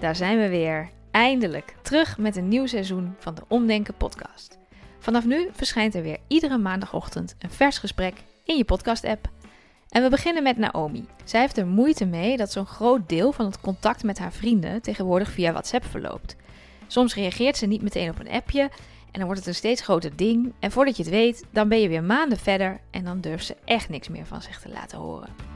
daar zijn we weer. Eindelijk terug met een nieuw seizoen van de Omdenken podcast. Vanaf nu verschijnt er weer iedere maandagochtend een vers gesprek in je podcast-app. En we beginnen met Naomi. Zij heeft er moeite mee dat zo'n groot deel van het contact met haar vrienden tegenwoordig via WhatsApp verloopt. Soms reageert ze niet meteen op een appje en dan wordt het een steeds groter ding. En voordat je het weet, dan ben je weer maanden verder en dan durft ze echt niks meer van zich te laten horen.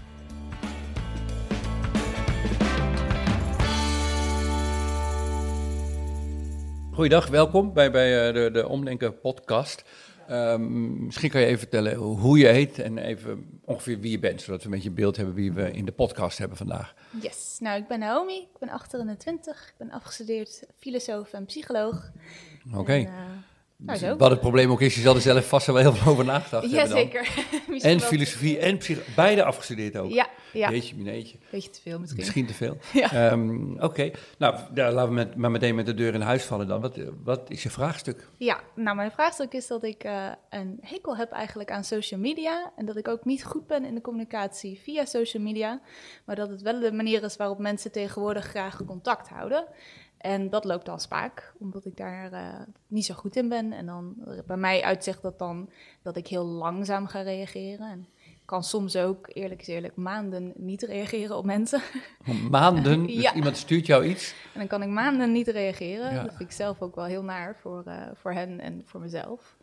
Goeiedag, welkom bij, bij eh, de, de Omdenken podcast. Um, misschien kan je even vertellen hoe je heet en even ongeveer wie je bent, zodat we een beetje een beeld hebben wie we in de podcast hebben vandaag. Yes, nou ik ben Naomi, ik ben 28, ik ben afgestudeerd filosoof en psycholoog. Oké. Okay. Nou, zo. Wat het probleem ook is, je zal er zelf vast wel heel veel over nagedacht ja, hebben. Jazeker. en filosofie en psychologie, beide afgestudeerd ook. Ja, ja. Jeetje, mineetje. Beetje te veel misschien. Misschien te veel. Ja. Um, Oké, nou daar laten we met, maar meteen met de deur in huis vallen dan. Wat, wat is je vraagstuk? Ja, nou mijn vraagstuk is dat ik uh, een hekel heb eigenlijk aan social media. En dat ik ook niet goed ben in de communicatie via social media. Maar dat het wel de manier is waarop mensen tegenwoordig graag contact houden. En dat loopt dan spaak, omdat ik daar uh, niet zo goed in ben. En dan bij mij uitzicht dat dan dat ik heel langzaam ga reageren. En ik kan soms ook, eerlijk is eerlijk, maanden niet reageren op mensen. Maanden? Dus ja. iemand stuurt jou iets? En dan kan ik maanden niet reageren. Ja. Dat vind ik zelf ook wel heel naar voor, uh, voor hen en voor mezelf.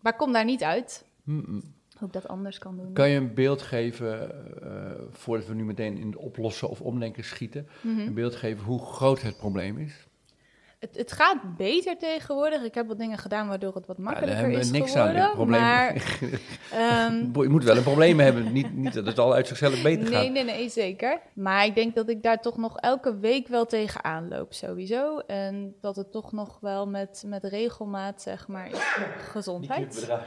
Maar kom daar niet uit. Mm -mm hoe ik dat anders kan doen. Kan je een beeld geven, uh, voordat we nu meteen in het oplossen of omdenken schieten, mm -hmm. een beeld geven hoe groot het probleem is? Het, het, gaat beter tegenwoordig. Ik heb wat dingen gedaan waardoor het wat makkelijker ja, is niks geworden. Aan, probleem. Maar, um, je moet wel een probleem hebben. Niet, niet dat het al uit zichzelf beter nee, gaat. Nee, nee, nee, zeker. Maar ik denk dat ik daar toch nog elke week wel tegenaan loop, sowieso. En dat het toch nog wel met, met regelmaat, zeg maar, gezondheid. Ja,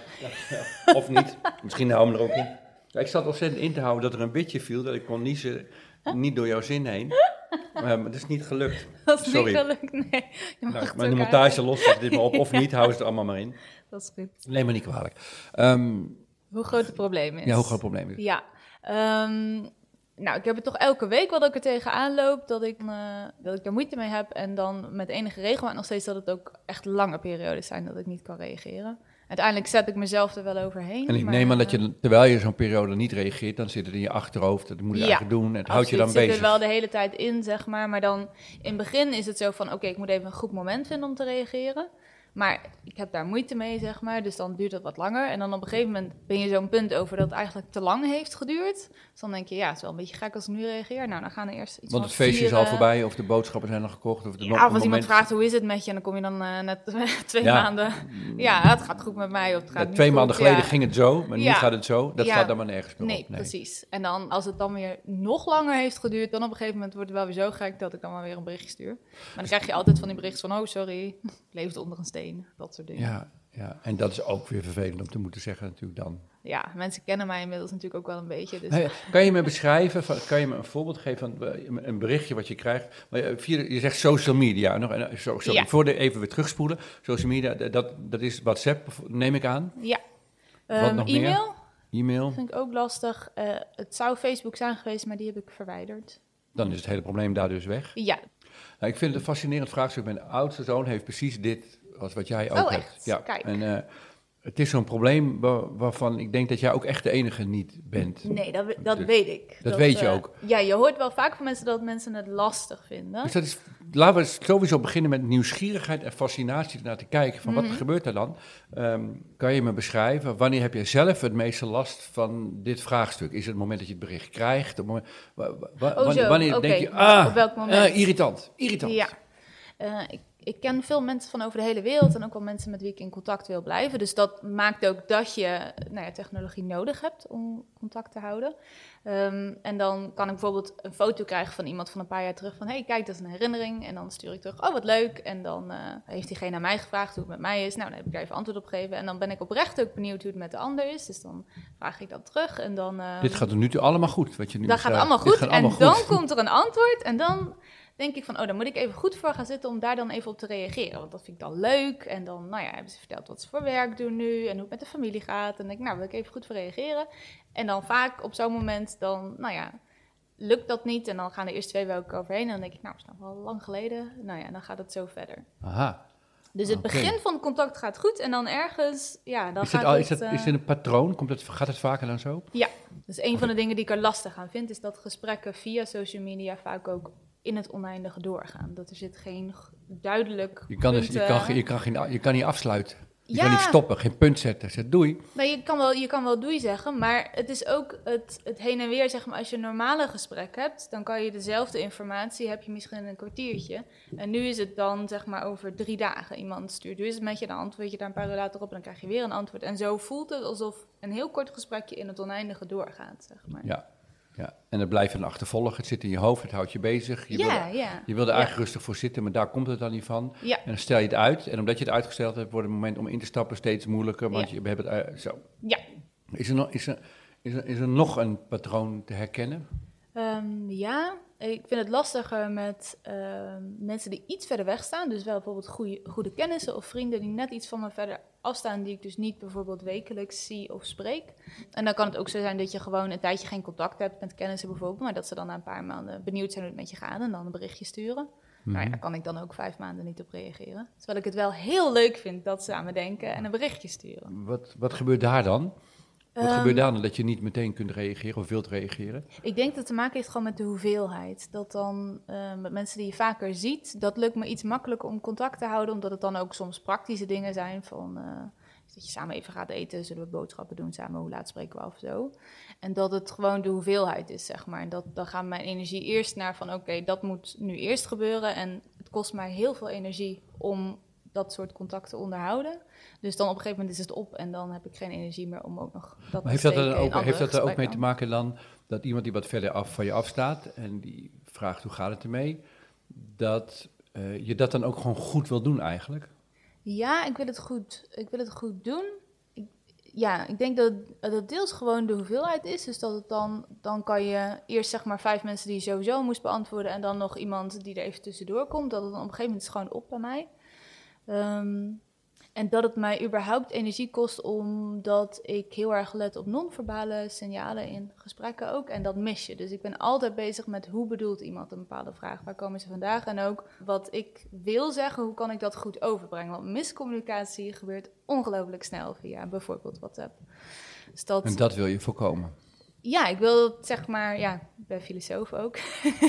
ja. Of niet. Misschien houden we er ook in. ik zat ontzettend in te houden dat er een bitje viel, dat ik kon niezen, niet door jouw zin heen. Maar het is niet gelukt. Dat is Sorry. niet gelukt, nee. Nou, maar de montage lost dit maar op, of niet, hou ze er allemaal maar in. Dat is goed. Neem me niet kwalijk. Um, hoe groot het probleem is. Ja, hoe groot het probleem is. Ja. Um, nou, ik heb het toch elke week wat ik er tegenaan loop, dat ik, uh, dat ik er moeite mee heb. En dan met enige regelmaat nog steeds dat het ook echt lange periodes zijn dat ik niet kan reageren. Uiteindelijk zet ik mezelf er wel overheen. En ik maar, neem aan dat je, terwijl je zo'n periode niet reageert, dan zit het in je achterhoofd. Dat moet je ja, eigenlijk doen. En het houdt je dan bezig. zit er wel de hele tijd in, zeg maar. Maar dan in het begin is het zo van: oké, ik moet even een goed moment vinden om te reageren. Maar ik heb daar moeite mee, zeg maar. Dus dan duurt het wat langer. En dan op een gegeven moment ben je zo'n punt over dat het eigenlijk te lang heeft geduurd. Dan denk je, ja, het is wel een beetje gek als ik nu reageer. Nou, dan gaan er eerst iets Want het feestje is al voorbij, of de boodschappen zijn al gekocht. Of de ja, of als iemand vraagt, hoe is het met je? En dan kom je dan uh, net twee ja. maanden. Ja, het gaat goed met mij. Of het gaat ja, twee maanden geleden ging het zo, maar nu gaat het zo. Dat staat dan maar nergens meer Nee, op. Nee, precies. En dan, als het dan weer nog langer heeft geduurd, dan op een gegeven moment wordt het wel weer zo gek dat ik dan maar weer een berichtje stuur. Maar dan krijg je altijd van die berichten van, oh sorry, ik leefde onder een steen, dat soort dingen. Ja, ja, en dat is ook weer vervelend om te moeten zeggen natuurlijk dan. Ja, mensen kennen mij inmiddels natuurlijk ook wel een beetje. Dus Hey, kan je me beschrijven, van, kan je me een voorbeeld geven van eh, een berichtje wat je krijgt? Maar je- via, je zegt social media, nog, en, eh, sorry, Ja. voor de even weer terugspoelen. Social media, dat, dat is WhatsApp, neem ik aan. ja. Meer? e-mail E-mail, vind ik ook lastig. Eh, het zou Facebook zijn geweest, maar die heb ik verwijderd. dan is het hele probleem daar dus weg. Ja, Nou, ik vind het een fascinerend vraagstuk. Mijn oudste zoon heeft precies dit als wat jij ook Oh, hebt. echt? Ja, Kijk. en eh, het is zo'n probleem wa- waarvan ik denk dat jij ook echt de enige niet bent. nee, dat, dat Dus weet ik. dat weet je eh, ook. Ja, je hoort wel vaak van mensen dat mensen het lastig vinden. Dus dat is, laten we sowieso beginnen met nieuwsgierigheid en fascinatie naar te kijken. Van Mhm. wat gebeurt er dan? Ehm, kan je me beschrijven, wanneer heb jij zelf het meeste last van dit vraagstuk? Is het het moment dat je het bericht krijgt? Het moment, wa- wa- wa- Oh, wanneer denk je, ah, Op welk moment? ah, irritant, irritant. Ja. Eh, ik, ik ken veel mensen van over de hele wereld en ook wel mensen met wie ik in contact wil blijven. Dus dat maakt ook dat je nou ja, technologie nodig hebt om contact te houden. Ehm, en dan kan ik bijvoorbeeld een foto krijgen van iemand van een paar jaar terug van... hé, hey, kijk, dat is een herinnering. En dan stuur ik terug, oh, wat leuk. En dan uh, heeft diegene aan mij gevraagd hoe het met mij is. Nou, dan heb ik daar even antwoord op gegeven. En dan ben ik oprecht ook benieuwd hoe het met de ander is. Dus dan vraag ik dat terug en dan... Uh, Dit gaat er nu allemaal goed, wat je nu Dat gaat allemaal goed. en dan komt er een antwoord en dan denk ik van, oh, dan moet ik even goed voor gaan zitten om daar dan even op te reageren. Want dat vind ik dan leuk. En dan, nou ja, hebben ze verteld wat ze voor werk doen nu en hoe het met de familie gaat. En dan denk ik, nou, wil ik even goed voor reageren. En dan vaak op zo'n moment, dan, nou ja, lukt dat niet. En dan gaan de eerste twee weken overheen. En dan denk ik, nou, dat is nog wel lang geleden. Nou ja, dan gaat het zo verder. Aha. Dus het begin van het contact gaat goed en dan ergens, ja, dan is gaat het, al, is, het, uh, is het een patroon? Komt het, gaat het vaker dan zo? Ja, dus een van de dingen die ik er lastig aan vind, is dat gesprekken via social media vaak ook in het oneindige doorgaan. Dat er zit geen duidelijk. Je kan, dus, je kan, je kan, geen, je kan niet afsluiten. Je ja. kan niet stoppen, geen punt zetten. Zeg doei. Maar je kan, wel, je kan wel doei zeggen, maar het is ook het, het heen en weer. Zeg maar, als je een normale gesprek hebt, dan kan je dezelfde informatie, heb je misschien in een kwartiertje. En nu is het dan zeg maar over drie dagen. Iemand stuurt dus met je, dan antwoord je daar een paar uur later op en dan krijg je weer een antwoord. En zo voelt het alsof een heel kort gesprekje in het oneindige doorgaat, zeg maar. Ja, ja, en het blijft een achtervolgen. Het zit in je hoofd, het houdt je bezig. Je ja, wil, ja. Je wil er eigenlijk rustig voor zitten, maar daar komt het dan niet van. Ja. En dan stel je het uit. En omdat je het uitgesteld hebt, wordt het moment om in te stappen steeds moeilijker. Want je hebt het uh, zo. Ja. Is er, nog, is, er, is, er, is er nog een patroon te herkennen? Um, ja, ik vind het lastiger met uh, mensen die iets verder weg staan. Dus wel bijvoorbeeld goede, goede kennissen of vrienden die net iets van me verder afstaan, die ik dus niet bijvoorbeeld wekelijks zie of spreek. En dan kan het ook zo zijn dat je gewoon een tijdje geen contact hebt met kennissen bijvoorbeeld, maar dat ze dan na een paar maanden benieuwd zijn hoe het met je gaat en dan een berichtje sturen. Mm-hmm. Nou ja, daar kan ik dan ook vijf maanden niet op reageren. Terwijl ik het wel heel leuk vind dat ze aan me denken en een berichtje sturen. Wat, wat gebeurt daar dan? Wat um, gebeurt daar dan dat je niet meteen kunt reageren of wilt reageren? Ik denk dat het te maken heeft gewoon met de hoeveelheid. Dat dan uh, met mensen die je vaker ziet, dat lukt me iets makkelijker om contact te houden, omdat het dan ook soms praktische dingen zijn van uh, dat je samen even gaat eten, zullen we boodschappen doen samen, hoe laat spreken we af of zo. En dat het gewoon de hoeveelheid is, zeg maar. En dat, dan gaat mijn energie eerst naar van oké, okay, dat moet nu eerst gebeuren en het kost mij heel veel energie om dat soort contacten onderhouden. Dus dan op een gegeven moment is het op en dan heb ik geen energie meer om ook nog dat maar heeft dat, er ook, heeft dat er ook mee te maken dan dat iemand die wat verder af van je afstaat en die vraagt hoe gaat het ermee, dat uh, je dat dan ook gewoon goed wil doen eigenlijk? Ja, ik wil het goed, ik wil het goed doen. Ik, ja, ik denk dat dat deels gewoon de hoeveelheid is. Dus dat het dan, dan kan je eerst zeg maar vijf mensen die je sowieso moest beantwoorden en dan nog iemand die er even tussendoor komt. Dat het dan op een gegeven moment is gewoon op bij mij. Um, en dat het mij überhaupt energie kost, omdat ik heel erg let op non-verbale signalen in gesprekken ook. En dat mis je. Dus ik ben altijd bezig met hoe bedoelt iemand een bepaalde vraag? Waar komen ze vandaag? En ook wat ik wil zeggen, hoe kan ik dat goed overbrengen? Want miscommunicatie gebeurt ongelooflijk snel via bijvoorbeeld WhatsApp. Dus dat, en dat wil je voorkomen? Ja, ik wil het zeg maar, ja, ik ben filosoof ook,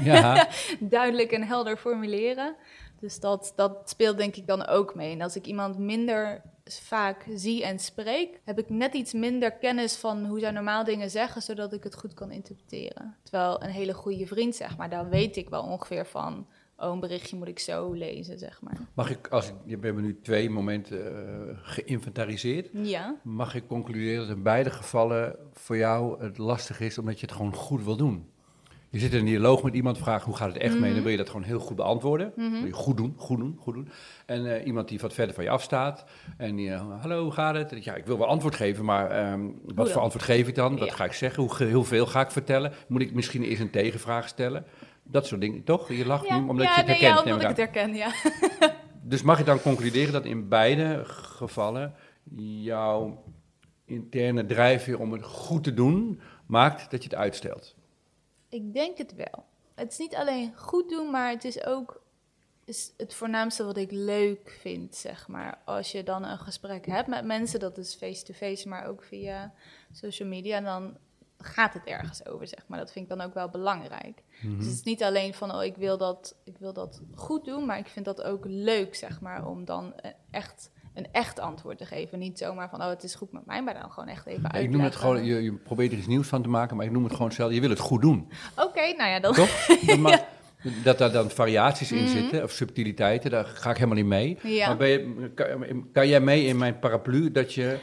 ja. duidelijk en helder formuleren. Dus dat, dat speelt denk ik dan ook mee. En als ik iemand minder vaak zie en spreek, heb ik net iets minder kennis van hoe zij normaal dingen zeggen, zodat ik het goed kan interpreteren. Terwijl een hele goede vriend, zeg maar, dan weet ik wel ongeveer van, oh, een berichtje moet ik zo lezen, zeg maar. Mag ik, als ik, we hebben nu twee momenten uh, geïnventariseerd. Ja. Mag ik concluderen dat in beide gevallen voor jou het lastig is, omdat je het gewoon goed wil doen? Je zit in een dialoog met iemand, vraagt hoe gaat het echt mee, dan Mhm. wil je dat gewoon heel goed beantwoorden. Mm-hmm. Wil je goed doen, goed doen, goed doen. En uh, iemand die wat verder van je afstaat en die, uh, hallo, hoe gaat het? Ja, ik wil wel antwoord geven, maar um, wat voor antwoord geef ik dan? Wat ja. ga ik zeggen? Hoe, heel veel ga ik vertellen? Moet ik misschien eens een tegenvraag stellen? Dat soort dingen, toch? Je lacht ja, nu omdat ja, je het nee, herkent. Ja, omdat ik het herken, ja. dus mag je dan concluderen dat in beide gevallen jouw interne drijfveer om het goed te doen maakt dat je het uitstelt? Ik denk het wel. Het is niet alleen goed doen, maar het is ook is het voornaamste wat ik leuk vind, zeg maar. Als je dan een gesprek hebt met mensen, dat is face-to-face, maar ook via social media, dan gaat het ergens over, zeg maar. Dat vind ik dan ook wel belangrijk. Mm-hmm. Dus het is niet alleen van, oh, ik wil, dat, ik wil dat goed doen, maar ik vind dat ook leuk, zeg maar, om dan echt een echt antwoord te geven. Niet zomaar van, oh, het is goed met mij, maar dan gewoon echt even uitleggen. Ik noem het gewoon, je, je, probeert er iets nieuws van te maken, maar ik noem het gewoon zelf, je wil het goed doen. Oké, okay, nou ja, dan... Toch? Dat mag, Dat daar dan variaties in Mhm. zitten, of subtiliteiten, daar ga ik helemaal niet mee. Ja. Maar ben je, kan, kan jij mee in mijn paraplu dat je,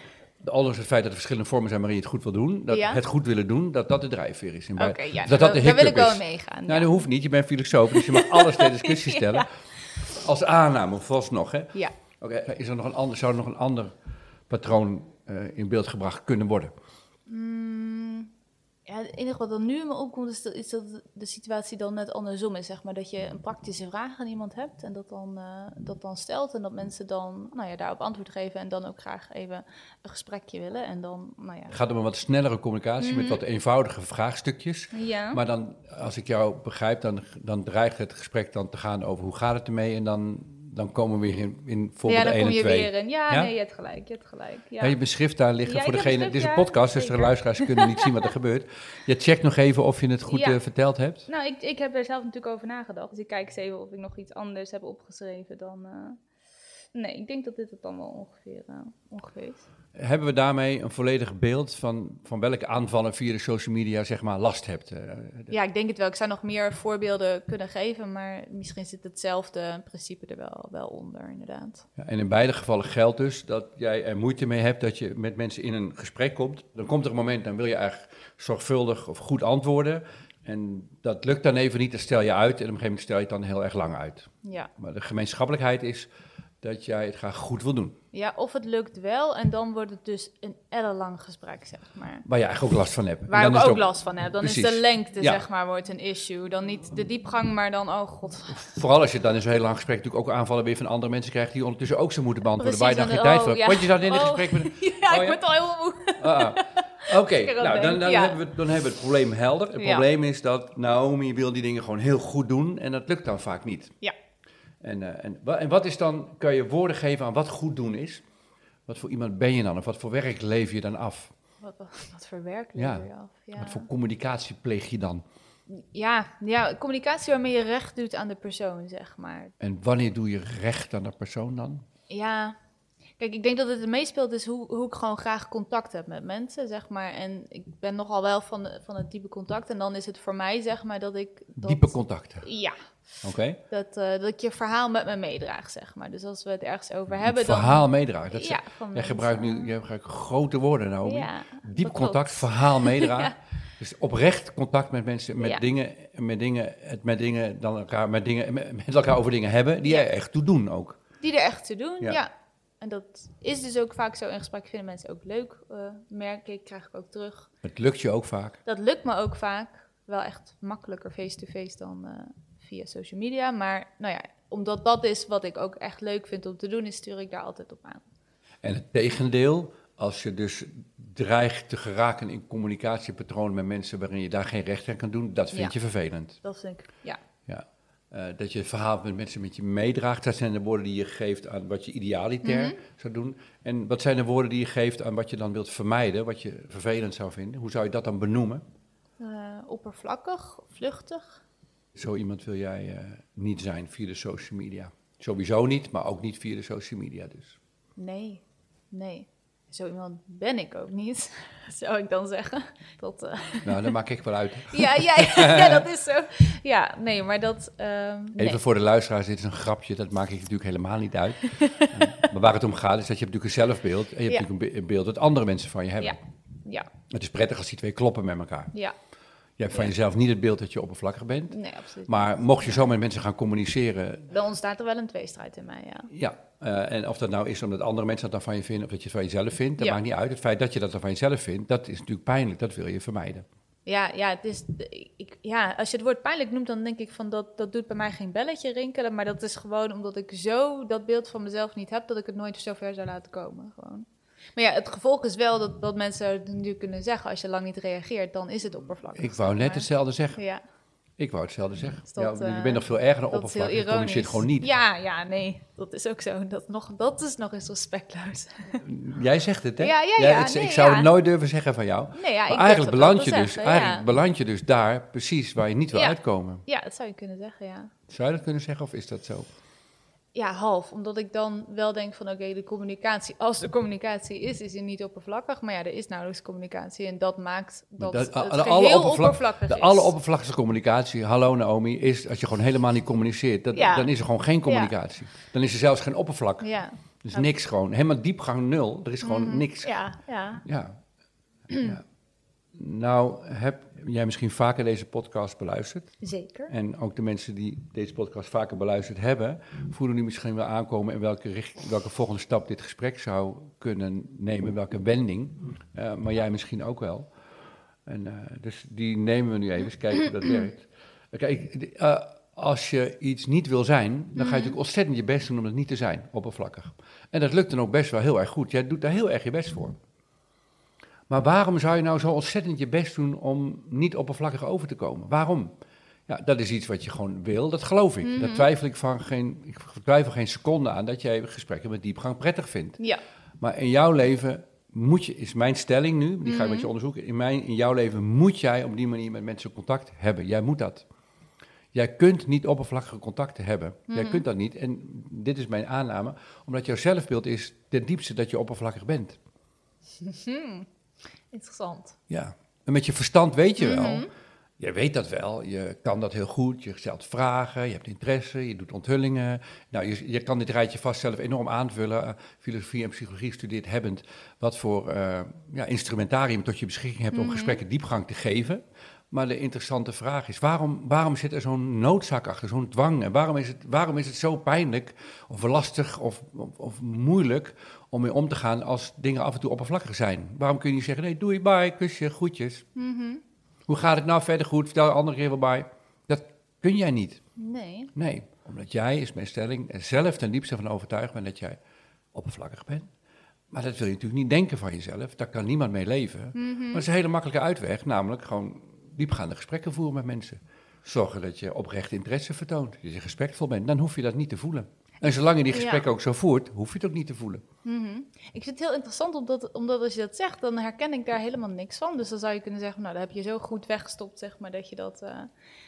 ondanks het feit dat er verschillende vormen zijn waarin je het goed wil doen, dat het goed willen doen, dat dat de drijfveer is. Oké, ja, dat dat daar, de daar wil ik wel meegaan. Nou, dat hoeft niet. Je bent filosoof, dus je mag alles ter discussie stellen. Als aanname, vooralsnog, hè? ja. Oké, is er nog een ander, zou er nog een ander patroon eh, in beeld gebracht kunnen worden? Mm, ja, het enige wat er nu in me opkomt is dat, is dat de situatie dan net andersom is. Zeg maar. Dat je een praktische vraag aan iemand hebt en dat dan, eh, dat dan stelt. En dat mensen dan nou ja, daarop antwoord geven en dan ook graag even een gesprekje willen. En dan, nou ja. Het gaat om een wat snellere communicatie met Mhm. wat eenvoudige vraagstukjes. Ja, Maar dan, als ik jou begrijp, dan, dan dreigt het gesprek dan te gaan over hoe gaat het ermee. En dan, dan komen we weer in, in ja voorbeeld dan 1 kom en je 2. weer in. Ja, Ja? nee, je hebt gelijk. Je hebt gelijk. Ja. Ja, je beschrift daar liggen Ja, voor degene. Dit is een ja, podcast, dus de luisteraars kunnen niet zien wat er gebeurt. Je checkt nog even of je het goed Ja. eh, verteld hebt. Nou, ik, ik heb er zelf natuurlijk over nagedacht. Dus ik kijk eens even of ik nog iets anders heb opgeschreven dan... eh, Nee, ik denk dat dit het dan wel ongeveer, eh, ongeveer is. Hebben we daarmee een volledig beeld van, van welke aanvallen via de social media zeg maar, last hebt? Eh, Ja, ik denk het wel. Ik zou nog meer voorbeelden kunnen geven, maar misschien zit hetzelfde principe er wel, wel onder, inderdaad. Ja, en in beide gevallen geldt dus dat jij er moeite mee hebt dat je met mensen in een gesprek komt. Dan komt er een moment, dan wil je eigenlijk zorgvuldig of goed antwoorden. En dat lukt dan even niet, dan stel je uit. En op een gegeven moment stel je het dan heel erg lang uit. Ja. Maar de gemeenschappelijkheid is dat jij het graag goed wil doen. Ja, of het lukt wel en dan wordt het dus een ellenlang gesprek, zeg maar. Waar je eigenlijk ook last van hebt. En Waar dan ik ook, het last van heb. Dan is de lengte, Ja. zeg maar, wordt een issue. Dan niet de diepgang, maar dan, oh god. Vooral als je dan in zo'n heel lang gesprek natuurlijk ook aanvallen weer van andere mensen krijgt die ondertussen ook zo moeten beantwoorden. Precies, waar je dan en geen tijd voor oh, hebt. ja. Want je zat in een Oh. gesprek met... ja, Oh, ik ja? word al heel moe. Ah, ah. Oké, nou dan, dan, ja. hebben we, dan hebben we het probleem helder. Het probleem is dat Naomi wil die dingen gewoon heel goed doen en dat lukt dan vaak niet. Ja. En, eh, en, en wat is dan, kan je woorden geven aan wat goed doen is? Wat voor iemand ben je dan? Of wat voor werk leef je dan af? Wat, wat, wat voor werk lever je af? Ja. Wat voor communicatie pleeg je dan? Ja, ja, communicatie waarmee je recht doet aan de persoon, zeg maar. En wanneer doe je recht aan de persoon dan? Ja, kijk, ik denk dat het meespeelt is hoe, hoe ik gewoon graag contact heb met mensen, zeg maar. En ik ben nogal wel van, de- van het diepe contact. En dan is het voor mij, zeg maar, dat ik... Dat, Diepe contacten. Ja, Oké? dat, eh, dat ik je verhaal met me meedraag, zeg maar. Dus als we het ergens over hebben, verhaal dan... meedragen. Dat ja, van jij gebruikt nu jij gebruikt grote woorden, Naomi. Ja, Diep contact, klopt. verhaal meedragen. Ja. Dus oprecht contact met mensen, met Ja. dingen, met dingen, het met dingen, dan elkaar, met dingen, met, elkaar over dingen hebben die er echt toe doen ook. Die er echt te doen, Ja. ja. En dat is dus ook vaak zo in gesprek. Vinden mensen ook leuk, eh, merk ik, krijg ik ook terug. Het lukt je ook vaak. Dat lukt me ook vaak. Wel echt makkelijker face-to-face dan eh, via social media. Maar nou ja, omdat dat is wat ik ook echt leuk vind om te doen, is stuur ik daar altijd op aan. En het tegendeel, als je dus dreigt te geraken in communicatiepatronen met mensen waarin je daar geen recht aan kan doen, dat vind Ja. je vervelend. Dat vind ik, ja. Eh, dat je het verhaal met mensen met je meedraagt, dat zijn de woorden die je geeft aan wat je idealitair Mhm. zou doen. En wat zijn de woorden die je geeft aan wat je dan wilt vermijden, wat je vervelend zou vinden? Hoe zou je dat dan benoemen? Eh, oppervlakkig, vluchtig. Zo iemand wil jij eh, niet zijn via de social media. Sowieso niet, maar ook niet via de social media dus. Nee, nee. Zo iemand ben ik ook niet, zou ik dan zeggen. Dat, eh, Nou, dat maak ik wel uit. ja, ja, ja, ja, dat is zo. Ja, nee, maar dat... ehm, nee. Even voor de luisteraars, dit is een grapje, dat maak ik natuurlijk helemaal niet uit. Maar waar het om gaat is dat je hebt natuurlijk een zelfbeeld en je hebt Ja. natuurlijk een beeld dat andere mensen van je hebben. Ja, ja, Het is prettig als die twee kloppen met elkaar. ja. Je hebt van Ja. jezelf niet het beeld dat je oppervlakkig bent. Nee, absoluut. Maar mocht je zo met mensen gaan communiceren, Dan ontstaat er wel een tweestrijd in mij, ja. ja. eh, en of dat nou is omdat andere mensen dat dan van je vinden, of dat je het van jezelf vindt, dat Ja. maakt niet uit. Het feit dat je dat dan van jezelf vindt, dat is natuurlijk pijnlijk, dat wil je vermijden. Ja, ja, het is, ik, ja, als je het woord pijnlijk noemt, dan denk ik van dat, dat doet bij mij geen belletje rinkelen. Maar dat is gewoon omdat ik zo dat beeld van mezelf niet heb, dat ik het nooit zo ver zou laten komen. Gewoon. Maar ja, het gevolg is wel dat, dat mensen het nu kunnen zeggen. Als je lang niet reageert, dan is het oppervlakkig. Ik wou net maar. hetzelfde zeggen. Ja, Ik wou hetzelfde zeggen. Dat, ja, je eh, bent nog veel erger dan oppervlakkig. Je communiceert gewoon niet. Ja, ja, nee, dat is ook zo. Dat, nog, dat is nog eens respectloos. Jij zegt het, hè? Ja, ja, ja, het- nee, ik zou ja. het nooit durven zeggen van jou. Nee, ja, maar ik eigenlijk beland, je dus, zeggen, eigenlijk beland je dus daar precies waar je niet wil uitkomen. Ja, dat zou je kunnen zeggen, ja. Zou je dat kunnen zeggen of is dat zo? Ja, half. Omdat ik dan wel denk van oké, de communicatie, als er communicatie is, is die niet oppervlakkig. Maar ja, er is nauwelijks communicatie en dat maakt dat de, het de, alle oppervlak- oppervlakkig de is. alleroppervlakkigste communicatie, hallo Naomi, is als je gewoon helemaal niet communiceert. Dat, Ja. Dan is er gewoon geen communicatie. Dan is er zelfs geen oppervlak. Ja. Dus niks gewoon. Helemaal diepgang nul. Er is gewoon Mhm. niks. Ja. Ja. ja. Nou, heb jij misschien vaker deze podcast beluisterd? Zeker. En ook de mensen die deze podcast vaker beluisterd hebben, voelen nu misschien wel aankomen in welke, richt, welke volgende stap dit gesprek zou kunnen nemen, welke wending. Eh, maar jij misschien ook wel. En, eh, dus die nemen we nu even, eens kijken hoe dat werkt. Eh, Kijk, als je iets niet wil zijn, dan ga je natuurlijk ontzettend je best doen om het niet te zijn, oppervlakkig. En dat lukt dan ook best wel heel erg goed. Jij doet daar heel erg je best voor. Maar waarom zou je nou zo ontzettend je best doen om niet oppervlakkig over te komen? Waarom? Ja, dat is iets wat je gewoon wil, dat geloof ik. Daar twijfel ik van geen, ik twijfel geen seconde aan dat jij gesprekken met diepgang prettig vindt. Ja. Maar in jouw leven moet je, is mijn stelling nu, die ga ik met je onderzoeken. In, mijn, in jouw leven moet jij op die manier met mensen contact hebben. Jij moet dat. Jij kunt niet oppervlakkige contacten hebben. Jij kunt dat niet. En dit is mijn aanname, omdat jouw zelfbeeld is ten diepste dat je oppervlakkig bent. Interessant. Ja. En met je verstand weet je wel. Mhm. Je weet dat wel, je kan dat heel goed, je stelt vragen, je hebt interesse, je doet onthullingen. Nou, je, je kan dit rijtje vast zelf enorm aanvullen, eh, filosofie en psychologie studeert hebbend, wat voor eh, ja, instrumentarium tot je beschikking hebt om gesprekken diepgang te geven. Maar de interessante vraag is, waarom, waarom zit er zo'n noodzaak achter, zo'n dwang? En waarom is, het, waarom is het zo pijnlijk of lastig of, of, of moeilijk om mee om te gaan als dingen af en toe oppervlakkig zijn? Waarom kun je niet zeggen, nee, doei, bye, kusje, groetjes. Hoe gaat het nou verder goed? Vertel een andere keer wel bij. Dat kun jij niet. Nee. Nee, omdat jij, is mijn stelling, er zelf ten diepste van overtuigd bent dat jij oppervlakkig bent. Maar dat wil je natuurlijk niet denken van jezelf. Daar kan niemand mee leven. Maar het is een hele makkelijke uitweg, namelijk gewoon diepgaande gesprekken voeren met mensen. Zorgen dat je oprecht interesse vertoont, dat je respectvol bent. Dan hoef je dat niet te voelen. En zolang je die Ja. gesprekken ook zo voert, hoef je het ook niet te voelen. Mhm. Ik vind het heel interessant, omdat, omdat als je dat zegt, dan herken ik daar helemaal niks van. Dus dan zou je kunnen zeggen, nou, dat heb je zo goed weggestopt, zeg maar, dat je dat... eh,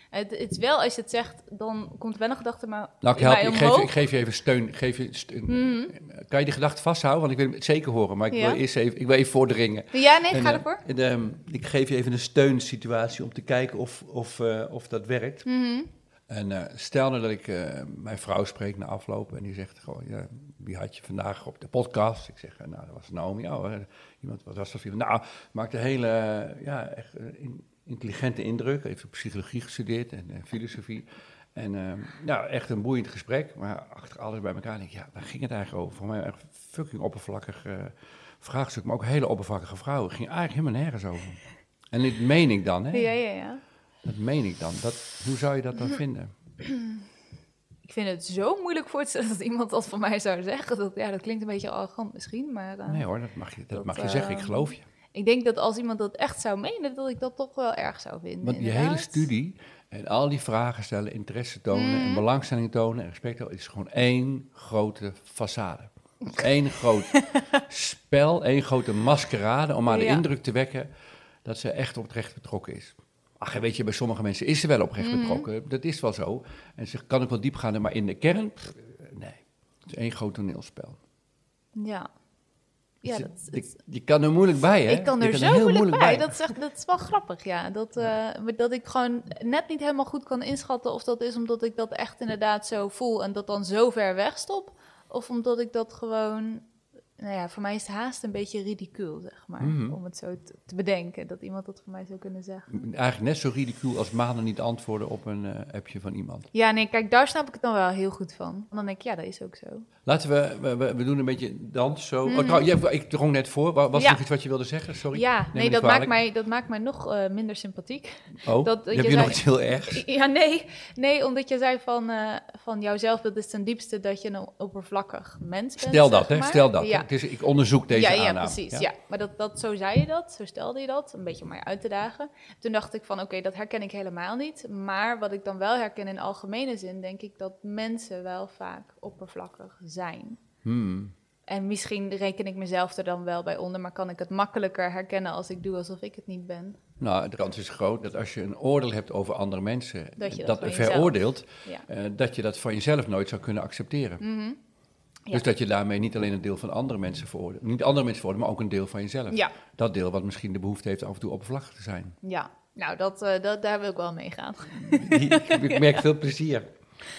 het, het is wel, als je het zegt, dan komt wel een gedachte maar Nou, ik, help, ik, geef, ik geef je even steun. Geef je steun. Mhm. Kan je die gedachte vasthouden? Want ik wil het zeker horen, maar ik Ja. wil eerst even, ik wil even voordringen. Ja, nee, En, ga eh, ervoor. en, ehm, ik geef je even een steunsituatie om te kijken of, of, eh, of dat werkt. Mhm. En eh, stel nou dat ik eh, mijn vrouw spreek na afloop en die zegt gewoon, ja, wie had je vandaag op de podcast? Ik zeg, eh, nou, dat was Naomi. Oh, iemand, wat was dat? Nou, maakt een hele, ja, echt in- intelligente indruk. Even psychologie gestudeerd en filosofie. En eh, nou, echt een boeiend gesprek. Maar achter alles bij elkaar denk ik, ja, waar ging het eigenlijk over? Voor mij echt fucking oppervlakkig vraagstuk, maar ook hele oppervlakkige vrouwen. Het ging eigenlijk helemaal nergens over. En dit meen ik dan, hè? Ja, ja, ja. Dat meen ik dan. Dat, hoe zou je dat dan vinden? Ik vind het zo moeilijk voor te stellen dat iemand dat van mij zou zeggen. Dat, ja, dat klinkt een beetje arrogant misschien, maar... eh, Nee hoor, dat mag je, dat dat, mag je zeggen. Ik ehm, geloof je. Ik denk dat als iemand dat echt zou menen, dat ik dat toch wel erg zou vinden. Want je hele studie en al die vragen stellen, interesse tonen en belangstelling tonen en respect tonen, is gewoon één grote façade. Eén groot spel, één grote maskerade om maar de Ja. indruk te wekken dat ze echt oprecht betrokken is. Ach, weet je, bij sommige mensen is ze wel oprecht Mhm. betrokken. Dat is wel zo. En ze kan ook wel diep gaan, maar in de kern, pff, nee. Het is één groot toneelspel. Ja. Ja, Dus dat, je, dat- je kan er moeilijk bij, hè? ik kan er zo heel moeilijk, bij. Dat is, echt, dat is wel grappig, ja. Dat, eh, dat ik gewoon net niet helemaal goed kan inschatten of dat is omdat ik dat echt inderdaad zo voel en dat dan zo ver wegstop. Of omdat ik dat gewoon... Nou ja, voor mij is het haast een beetje ridicuul, zeg maar. Mhm. Om het zo te, te bedenken, dat iemand dat voor mij zou kunnen zeggen. Eigenlijk net zo ridicuul als maanden niet antwoorden op een eh, appje van iemand. Ja, nee, kijk, daar snap ik het dan wel heel goed van. Want dan denk ik, ja, dat is ook zo. Laten we, we, we- doen een beetje dans zo. Oh, trouw, jij- ik drong net voor. Wa- Was er Ja. nog iets wat je wilde zeggen? Sorry. Ja, nee, dat maakt, mij, dat maakt mij nog eh, minder sympathiek. Oh, dat- heb je je nog iets heel ergs? Ja, nee, nee omdat je zei van, eh van jouw zelfbeeld is ten diepste dat je een oppervlakkig mens bent. Stel dat, hè? maar. Stel dat. Ja. Het is, ik onderzoek deze ja, ja, aanname. precies. Ja. Maar dat, dat, zo zei je dat, zo stelde je dat, een beetje om mij uit te dagen. Toen dacht ik van, oké, dat herken ik helemaal niet. Maar wat ik dan wel herken in algemene zin, denk ik dat mensen wel vaak oppervlakkig zijn. Hmm. En misschien reken ik mezelf er dan wel bij onder, maar kan ik het makkelijker herkennen als ik doe alsof ik het niet ben. Nou, de kans is groot dat als je een oordeel hebt over andere mensen, Dat je dat dat, veroordeelt, Ja. eh, dat je dat van jezelf nooit zou kunnen accepteren. Mhm. Ja. Dus dat je daarmee niet alleen een deel van andere mensen veroordeelt, niet andere mensen veroordeelt, maar ook een deel van jezelf. Ja. Dat deel wat misschien de behoefte heeft af en toe oppervlakkig te zijn. Ja, nou, dat, eh, dat, daar wil ik wel mee gaan. ik merk veel plezier.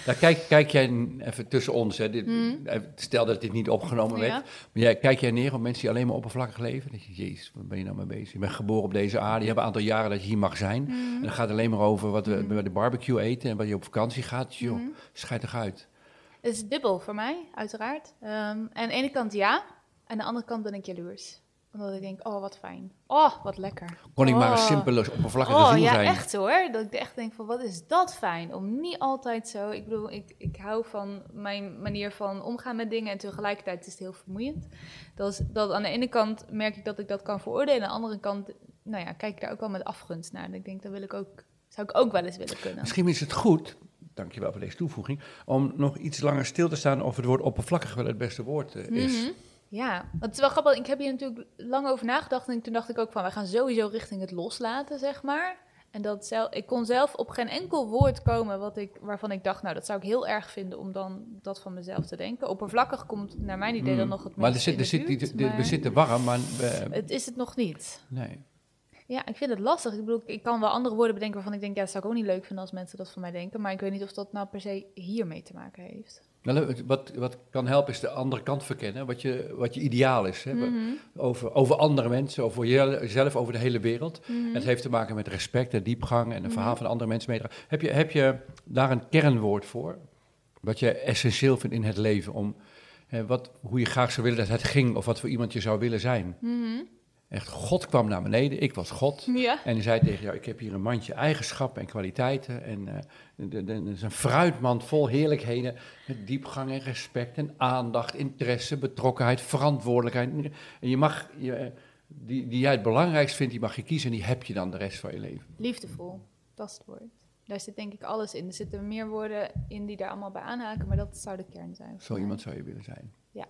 Nou, kijk, kijk jij even tussen ons, hè, dit, Mhm. eh, stel dat dit niet opgenomen werd, Ja. maar jij, kijk jij neer op mensen die alleen maar oppervlakkig leven? Dat je, jezus, wat ben je nou mee bezig? Je bent geboren op deze aarde, je hebt een aantal jaren dat je hier mag zijn. Mhm. En dan gaat het alleen maar over wat we bij de barbecue eten en wat je op vakantie gaat. Joh, Mhm. schijt toch uit. Het is dubbel voor mij, uiteraard. Ehm, en aan de ene kant ja, aan de andere kant ben ik jaloers. Omdat ik denk, oh, wat fijn. Oh, wat lekker. Kon ik maar een Oh. simpele, oppervlakkige Oh, ziel ja, zijn. echt hoor. Dat ik echt denk van, wat is dat fijn. Om niet altijd zo... Ik bedoel, ik, ik hou van mijn manier van omgaan met dingen. En tegelijkertijd is het heel vermoeiend. Dat, is, dat aan de ene kant merk ik dat ik dat kan veroordelen. Aan de andere kant, nou ja, kijk ik daar ook wel met afgunst naar. En ik denk, dat wil ik ook, zou ik ook wel eens willen kunnen. Misschien is het goed, dankjewel voor deze toevoeging, om nog iets langer stil te staan of het woord oppervlakkig wel het beste woord eh, is. Mhm. Ja, het is wel grappig. Ik heb hier natuurlijk lang over nagedacht. En toen dacht ik ook van, wij gaan sowieso richting het loslaten, zeg maar. En dat zelf, ik kon zelf op geen enkel woord komen wat ik, waarvan ik dacht, nou, dat zou ik heel erg vinden om dan dat van mezelf te denken. Oppervlakkig komt naar mijn idee dan Mm. nog het Maar er zit, er zit, buurt, die- de- maar we zitten warm, maar... we- Het is het nog niet. nee. Ja, ik vind het lastig. Ik bedoel, ik kan wel andere woorden bedenken waarvan ik denk, ja, dat zou ik ook niet leuk vinden als mensen dat van mij denken. Maar ik weet niet of dat nou per se hiermee te maken heeft. Nou, wat, wat kan helpen is de andere kant verkennen, wat je, wat je ideaal is. Hè? Mhm. Over, over andere mensen, over jezelf, over de hele wereld. Mhm. En het heeft te maken met respect en diepgang en een verhaal van andere mensen meedragen. Heb je, heb je daar een kernwoord voor? Wat je essentieel vindt in het leven? Om, hè, wat, hoe je graag zou willen dat het ging of wat voor iemand je zou willen zijn? Echt, God kwam naar beneden, ik was God. Ja. En hij zei tegen jou, ik heb hier een mandje eigenschappen en kwaliteiten. En eh, is een fruitmand vol heerlijkheden. Met diepgang en respect en aandacht, interesse, betrokkenheid, verantwoordelijkheid. En je mag, je, eh, die, die jij het belangrijkst vindt, die mag je kiezen. En die heb je dan de rest van je leven. Liefdevol, dat is het woord. Daar zit denk ik alles in. Er zitten meer woorden in die daar allemaal bij aanhaken, maar dat zou de kern zijn. Zo iemand zou je willen zijn. Ja.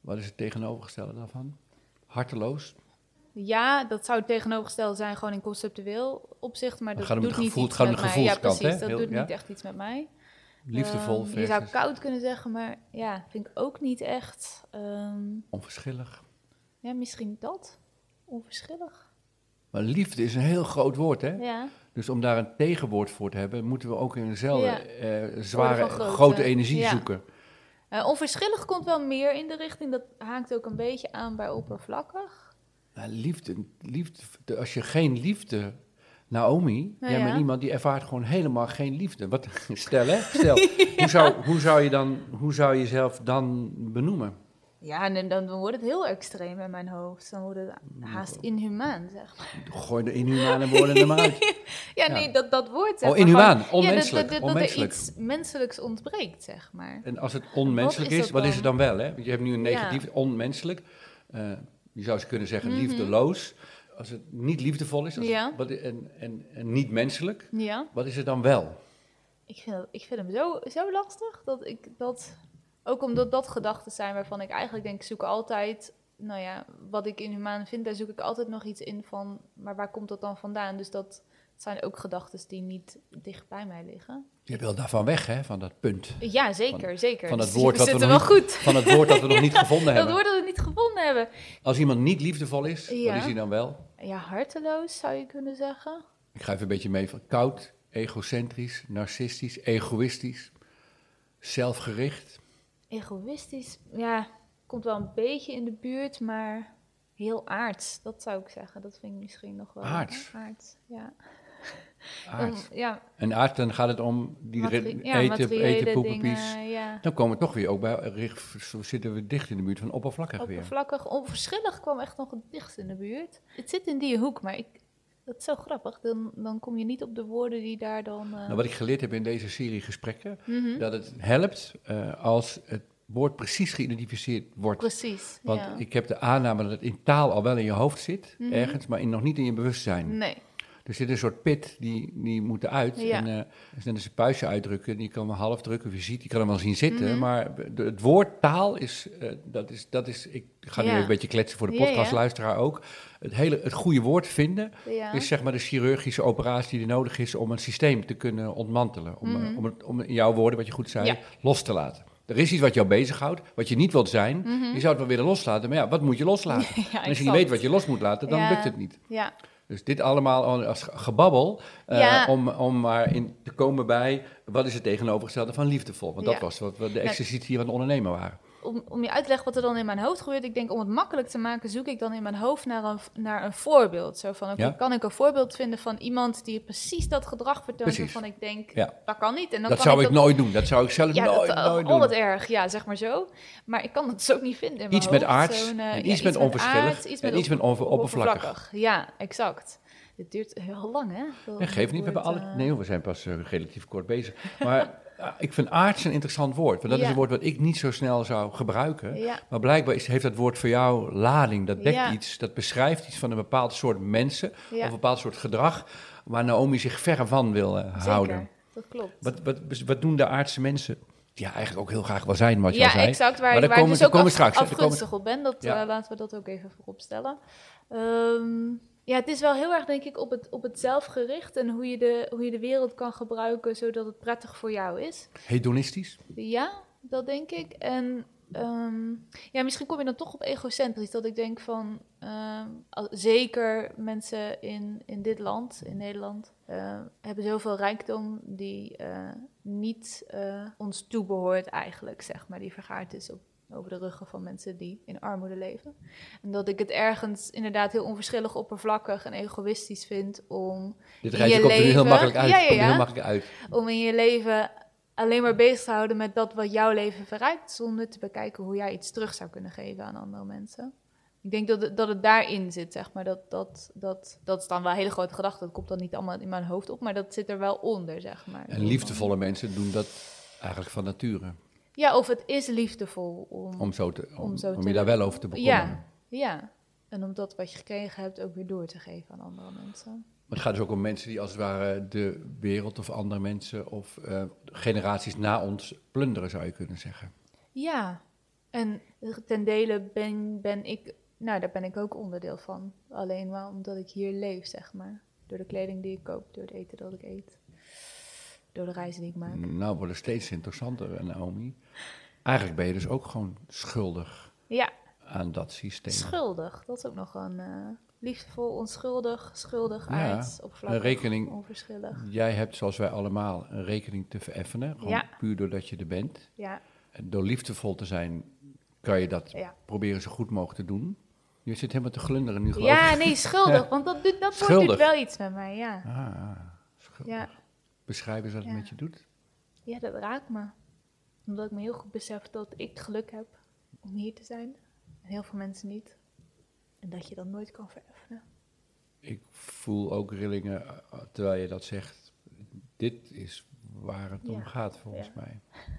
Wat is het tegenovergestelde daarvan? Harteloos? Ja, dat zou het tegenovergestelde zijn, gewoon in conceptueel opzicht, maar dat doet niet gevoel- iets met mij. Ja, precies, hè? dat Heel- doet ja. niet echt iets met mij. Liefdevol Ehm, je zou koud kunnen zeggen, maar ja, vind ik ook niet echt. ehm, onverschillig. ja, misschien dat. Onverschillig. Maar liefde is een heel groot woord, hè? Ja. Dus om daar een tegenwoord voor te hebben, moeten we ook in dezelfde Ja. eh, zware, grote energie Ja. zoeken. Eh, onverschillig komt wel meer in de richting, dat haakt ook een beetje aan bij oppervlakkig. Nou, liefde, liefde, de- als je geen liefde... Naomi, Nou jij ja. bent iemand die ervaart gewoon helemaal geen liefde. Wat, stel hè, stel. hoe, zou, hoe, zou je dan, hoe zou je jezelf dan benoemen? Ja, en dan, dan wordt het heel extreem in mijn hoofd. Dan wordt het haast inhumaan, zeg maar. Gooi de inhumane woorden er maar uit. Ja, Ja. nee, dat, dat woord. Zeg Oh, inhumaan, onmenselijk, Ja, dat, dat, dat er onmenselijk. iets menselijks ontbreekt, zeg maar. En als het onmenselijk Wat is wat is het dan? wel? Hè? Want je hebt nu een Ja. negatief, onmenselijk. Eh, je zou eens kunnen zeggen Mhm. liefdeloos. Als het niet liefdevol is als Ja. het, wat, en, en, en niet menselijk, Ja, wat is het dan wel? ik vind, dat- ik vind hem zo, zo lastig dat ik dat. Ook omdat dat gedachten zijn waarvan ik eigenlijk denk, ik zoek altijd. Nou ja, wat ik inhumaan vind, daar zoek ik altijd nog iets in van. Maar waar komt dat dan vandaan? Dus dat zijn ook gedachten die niet dicht bij mij liggen. Je wil daarvan weg, hè, van dat punt. Ja, zeker, zeker. van dat Dus woord wat we nog wel goed. Van het woord dat we nog niet gevonden Dat hebben. woord dat we niet gevonden hebben. Als iemand niet liefdevol is, Ja. wat is hij dan wel? Ja, harteloos zou je kunnen zeggen. Ik ga even een beetje mee van koud, egocentrisch, narcistisch, egoïstisch, zelfgericht. Egoïstisch, ja, komt wel een beetje in de buurt, maar heel aards. Dat zou ik zeggen. Dat vind ik misschien nog wel. Aards? Aards, ja. Aard. Ja, En aard, dan gaat het om die materi- eten, ja, ja. Dan komen we toch weer ook bij, zitten we dicht in de buurt van oppervlakkig weer. Oppervlakkig, onverschillig kwam echt nog het dichtst in de buurt. Het zit in die hoek, maar ik, dat is zo grappig. Dan, dan kom je niet op de woorden die daar dan... eh, Nou, wat ik geleerd heb in deze serie gesprekken, mhm. dat het helpt eh, als het woord precies geïdentificeerd wordt. Precies, Want ja. ik heb de aanname dat het in taal al wel in je hoofd zit, Mhm. ergens, maar in, nog niet in je bewustzijn. Nee, Er zit een soort pit, die, die moet eruit. Ja. En uh, net als een puistje uitdrukken, die kan maar half drukken, of je ziet, die kan hem wel zien zitten. Mhm. Maar de- het woord taal is, eh, dat is, dat is, ik ga nu Ja. even een beetje kletsen voor de podcastluisteraar ook. Het, hele, het goede woord vinden Ja. is zeg maar de chirurgische operatie die nodig is om een systeem te kunnen ontmantelen. Om, eh, Mhm. om, het, om in jouw woorden, wat je goed zei, los te laten. Er is iets wat jou bezighoudt, wat je niet wilt zijn. Mhm. Je zou het wel willen loslaten, maar ja, wat moet je loslaten? En als je niet weet wat je los moet laten, dan lukt het niet. Ja, Dus dit allemaal als gebabbel, eh, Ja. om, om maar in te komen bij wat is het tegenovergestelde van liefdevol. Want dat Ja. was wat we de exercitie van de ondernemer waren. Om, om je uit te leggen wat er dan in mijn hoofd gebeurt. Ik denk, om het makkelijk te maken, zoek ik dan in mijn hoofd naar een, naar een voorbeeld. Zo van, oké, Ja. kan ik een voorbeeld vinden van iemand die precies dat gedrag vertoont waarvan ik denk, Ja. dat kan niet. En dan Dat kan zou ik dat- nooit doen. Dat zou ik zelf Ja, nooit, dat, nooit oh, doen. wat erg. Ja, zeg maar zo. Maar ik kan het dus ook niet vinden in Iets met hoofd. Zo'n, eh, en iets met onverschillig iets en met iets met oppervlakkig. Ja, exact. Dit duurt heel lang, hè? Dat Ja, geef niet, we hebben alle... eh, Nee, we zijn pas eh, relatief kort bezig. Maar eh, ik vind aards een interessant woord. Want dat is Ja. een woord wat ik niet zo snel zou gebruiken. Ja, Maar blijkbaar is, heeft dat woord voor jou lading. Dat dekt Ja. iets, dat beschrijft iets van een bepaald soort mensen... of ja een bepaald soort gedrag... waar Naomi zich ver van wil eh, houden. zeker. Dat klopt. Wat, wat, wat doen de aardse mensen? Ja, eigenlijk ook heel graag wel zijn, wat je ja, al zei. exact. Waar, Maar daar waar komen- ik dus daar ook komen af, straks, afgunstig op ben. Dat, Ja. eh, laten we dat ook even voorop stellen. Ehm, ja, het is wel heel erg, denk ik, op het, op het zelf gericht. En hoe je, de, hoe je de wereld kan gebruiken zodat het prettig voor jou is. Hedonistisch? Ja, dat denk ik. En ehm, ja, misschien kom je dan toch op egocentrisch. Dat ik denk van, ehm, al- zeker mensen in, in dit land, in Nederland, eh, hebben zoveel rijkdom die eh, niet eh, ons toebehoort eigenlijk, zeg maar. Die vergaard is op, over de ruggen van mensen die in armoede leven. En dat ik het ergens inderdaad heel onverschillig, oppervlakkig en egoïstisch vind om Dit In rijtje er nu heel leven- makkelijk uit. Ja, ja, heel ja. makkelijk uit. om in je leven alleen maar bezig te houden met dat wat jouw leven verrijkt, zonder te bekijken hoe jij iets terug zou kunnen geven aan andere mensen. Ik denk dat het, dat het daarin zit, zeg maar. Dat, dat, dat, dat is dan wel een hele grote gedachte. Dat komt dan niet allemaal in mijn hoofd op, maar dat zit er wel onder, zeg maar. En liefdevolle mensen doen dat eigenlijk van nature. Ja, of het is liefdevol om... Om, zo te, om, Om zo om je daar wel over te bekommeren. ja, ja. En om dat wat je gekregen hebt ook weer door te geven aan andere mensen. Maar het gaat dus ook om mensen die als het ware de wereld of andere mensen of eh, generaties na ons plunderen, zou je kunnen zeggen. Ja, en ten dele ben, ben ik, nou daar ben ik ook onderdeel van. Alleen maar omdat ik hier leef, zeg maar. Door de kleding die ik koop, door het eten dat ik eet. Door de reizen die ik maak. Nou, wordt het steeds interessanter, Naomi. Eigenlijk ben je dus ook gewoon schuldig Ja, aan dat systeem. schuldig. Dat is ook nog een eh, liefdevol, onschuldig, schuldig, Ja, oppervlakkig, rekening- onverschillig. Jij hebt, zoals wij allemaal, een rekening te vereffenen. Gewoon Ja. puur doordat je er bent. Ja, En door liefdevol te zijn, kan je dat ja. proberen zo goed mogelijk te doen. Je zit helemaal te glunderen nu, geloof ik. ja nee, schuldig. Want dat, doet, dat doet wel iets met mij, ja. Ah, schuldig. Ja, Beschrijf eens wat het met je doet. ja dat raakt me. Omdat ik me heel goed besef dat ik geluk heb om hier te zijn. En heel veel mensen niet. En dat je dat nooit kan vereffenen. Ik voel ook rillingen eh, terwijl je dat zegt. Dit is waar het om gaat, volgens Ja. mij.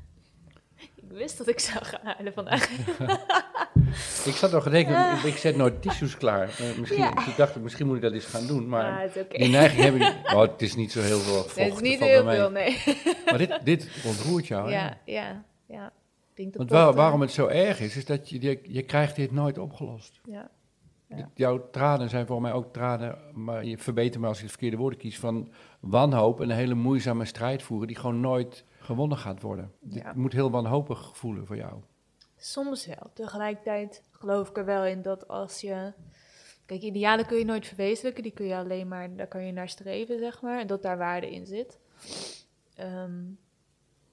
Ik wist dat ik zou gaan huilen vandaag. Ik zat nog te denken, ik, zet nooit tissues klaar. Eh, misschien, Ja. Ik dacht, misschien moet ik dat eens gaan doen. Maar het is oké. die neiging heb ik. Oh, het is niet zo heel veel vocht. Nee, het is niet heel veel, nee. Maar dit, dit ontroert jou, hè? Ja, ja, ja. Want waar- waarom het zo erg is, is dat je, je, je krijgt dit nooit opgelost. Ja, Ja. Jouw tranen zijn voor mij ook tranen, maar je verbeter me als ik het verkeerde woorden kies, van wanhoop en een hele moeizame strijd voeren die gewoon nooit gewonnen gaat worden. Ja. Dit moet heel wanhopig voelen voor jou. Soms wel. Tegelijkertijd geloof ik er wel in dat als je... Kijk, idealen kun je nooit verwezenlijken. Die kun je alleen maar... Daar kan je naar streven, zeg maar. En dat daar waarde in zit. Ehm,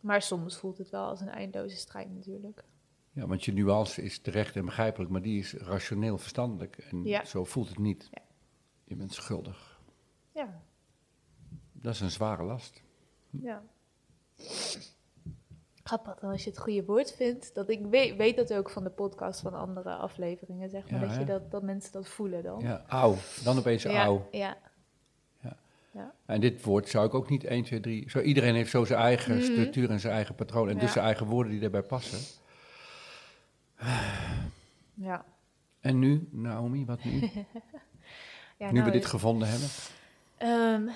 maar soms voelt het wel als een eindeloze strijd natuurlijk. Ja, want je nuance is terecht en begrijpelijk, maar die is rationeel verstandelijk. En Ja. zo voelt het niet. Ja. Je bent schuldig. Ja, Dat is een zware last. ja. Grappig dan als je het goede woord vindt. Dat ik weet, weet dat ook van de podcast van andere afleveringen, zeg maar. Ja, dat, je dat, dat mensen dat voelen dan. Ja, auw. Dan opeens ja, auw. ja. En dit woord zou ik ook niet 1, 2, 3... Zo, iedereen heeft zo zijn eigen Mhm. structuur en zijn eigen patroon. En dus Ja. zijn eigen woorden die daarbij passen. ja. En nu, Naomi, wat nu? ja nu nou, we dit gevonden hebben. Ehm,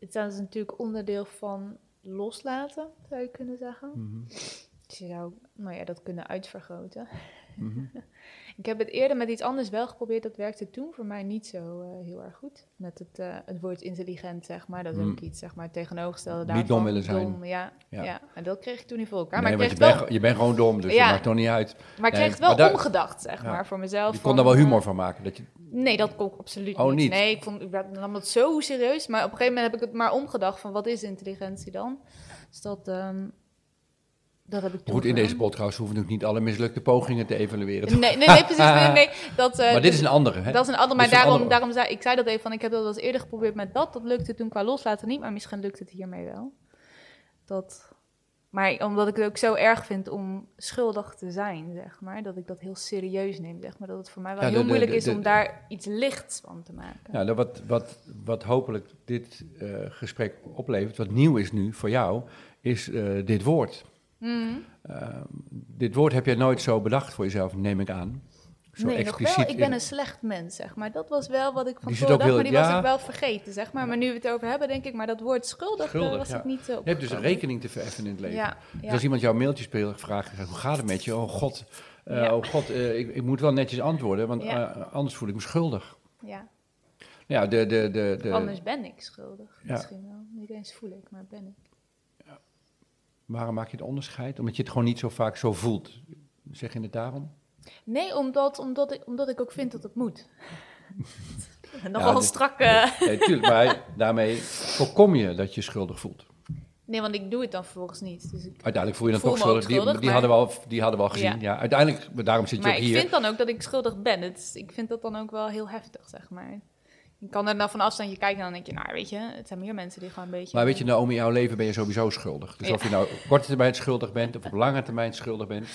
het is natuurlijk onderdeel van loslaten, zou je kunnen zeggen. Dus je zou nou ja, dat kunnen uitvergroten. Mhm. Ik heb het eerder met iets anders wel geprobeerd. Dat werkte toen voor mij niet zo eh, heel erg goed. Met het, eh, het woord intelligent, zeg maar. Dat is Mm. ook iets, zeg maar, tegenovergestelde Niet daarvan. dom willen zijn. Dom, ja, Ja. ja. En dat kreeg ik toen niet voor elkaar. nee, maar je, het bent, je bent gewoon dom, dus Ja. dat maakt toch niet uit. maar ik Nee, kreeg het wel omgedacht, zeg Ja. maar, voor mezelf. Je kon daar wel eh, humor van maken. Dat je, Nee, dat kon ik absoluut Oh, niet. niet? Nee, ik, vond, ik werd- nam het zo serieus. Maar op een gegeven moment heb ik het maar omgedacht van wat is intelligentie dan? Dus dat, ehm, dat heb ik goed, in deze podcast hoeven we natuurlijk niet alle mislukte pogingen te evalueren. Nee, nee, nee, precies. Nee, nee, dat, eh, maar dit is een andere, hè? Dat is een ander, maar daarom, andere. daarom zei ik zei dat even van, ik heb dat wel eens eerder geprobeerd met dat. Dat lukte toen qua loslaten niet, maar misschien lukt het hiermee wel. Dat, maar omdat ik het ook zo erg vind om schuldig te zijn, zeg maar, dat ik dat heel serieus neem, zeg maar. Dat het voor mij wel Ja, de- heel moeilijk de- is om daar iets lichts van te maken. Ja, nou, wat, wat, wat hopelijk dit eh, gesprek oplevert, wat nieuw is nu voor jou, is eh, dit woord. Mhm. Eh, dit woord heb jij nooit zo bedacht voor jezelf, neem ik aan. Zo nee, nog wel. Ik ben in- een slecht mens, zeg maar. Dat was wel wat ik van tevoren dacht, heel- maar die was ik wel vergeten, zeg maar. Maar nu we het over hebben, denk ik, maar dat woord schuldig, Schuldig, was ja. ik niet uh, Je hebt dus een rekening te verheffen in het leven. Ja, Dus als iemand jou een mailtje speelt, vraagt, hoe gaat het met je? Oh god, eh, Ja. oh god eh, ik, ik moet wel netjes antwoorden, want Ja. eh, anders voel ik me schuldig. ja. Ja, de, de, de, de, Anders ben ik schuldig. Ja. Misschien wel. Niet eens voel ik, maar ben ik. waarom maak je het onderscheid? Omdat je het gewoon niet zo vaak zo voelt. Zeg je het daarom? Nee, omdat, omdat, ik, omdat ik ook vind dat het moet. Nogal Ja, dit- strak. eh. Nee, tuurlijk, maar daarmee voorkom je dat je schuldig voelt. Nee, want ik doe het dan vervolgens niet. Dus ik, Uiteindelijk voel je dan toch schuldig. Die, die, maar- hadden we al, die hadden we al gezien. Ja. Ja. uiteindelijk, daarom zit je maar ook ik hier. vind dan ook dat ik schuldig ben. Het, ik vind dat dan ook wel heel heftig, zeg maar. Je kan er dan van afstandje kijken en dan denk je, nou weet je, het zijn meer mensen die gewoon een beetje... Maar weet je, Naomi, in jouw leven ben je sowieso schuldig. Dus Ja. of je nou op korte termijn schuldig bent of op lange termijn schuldig bent.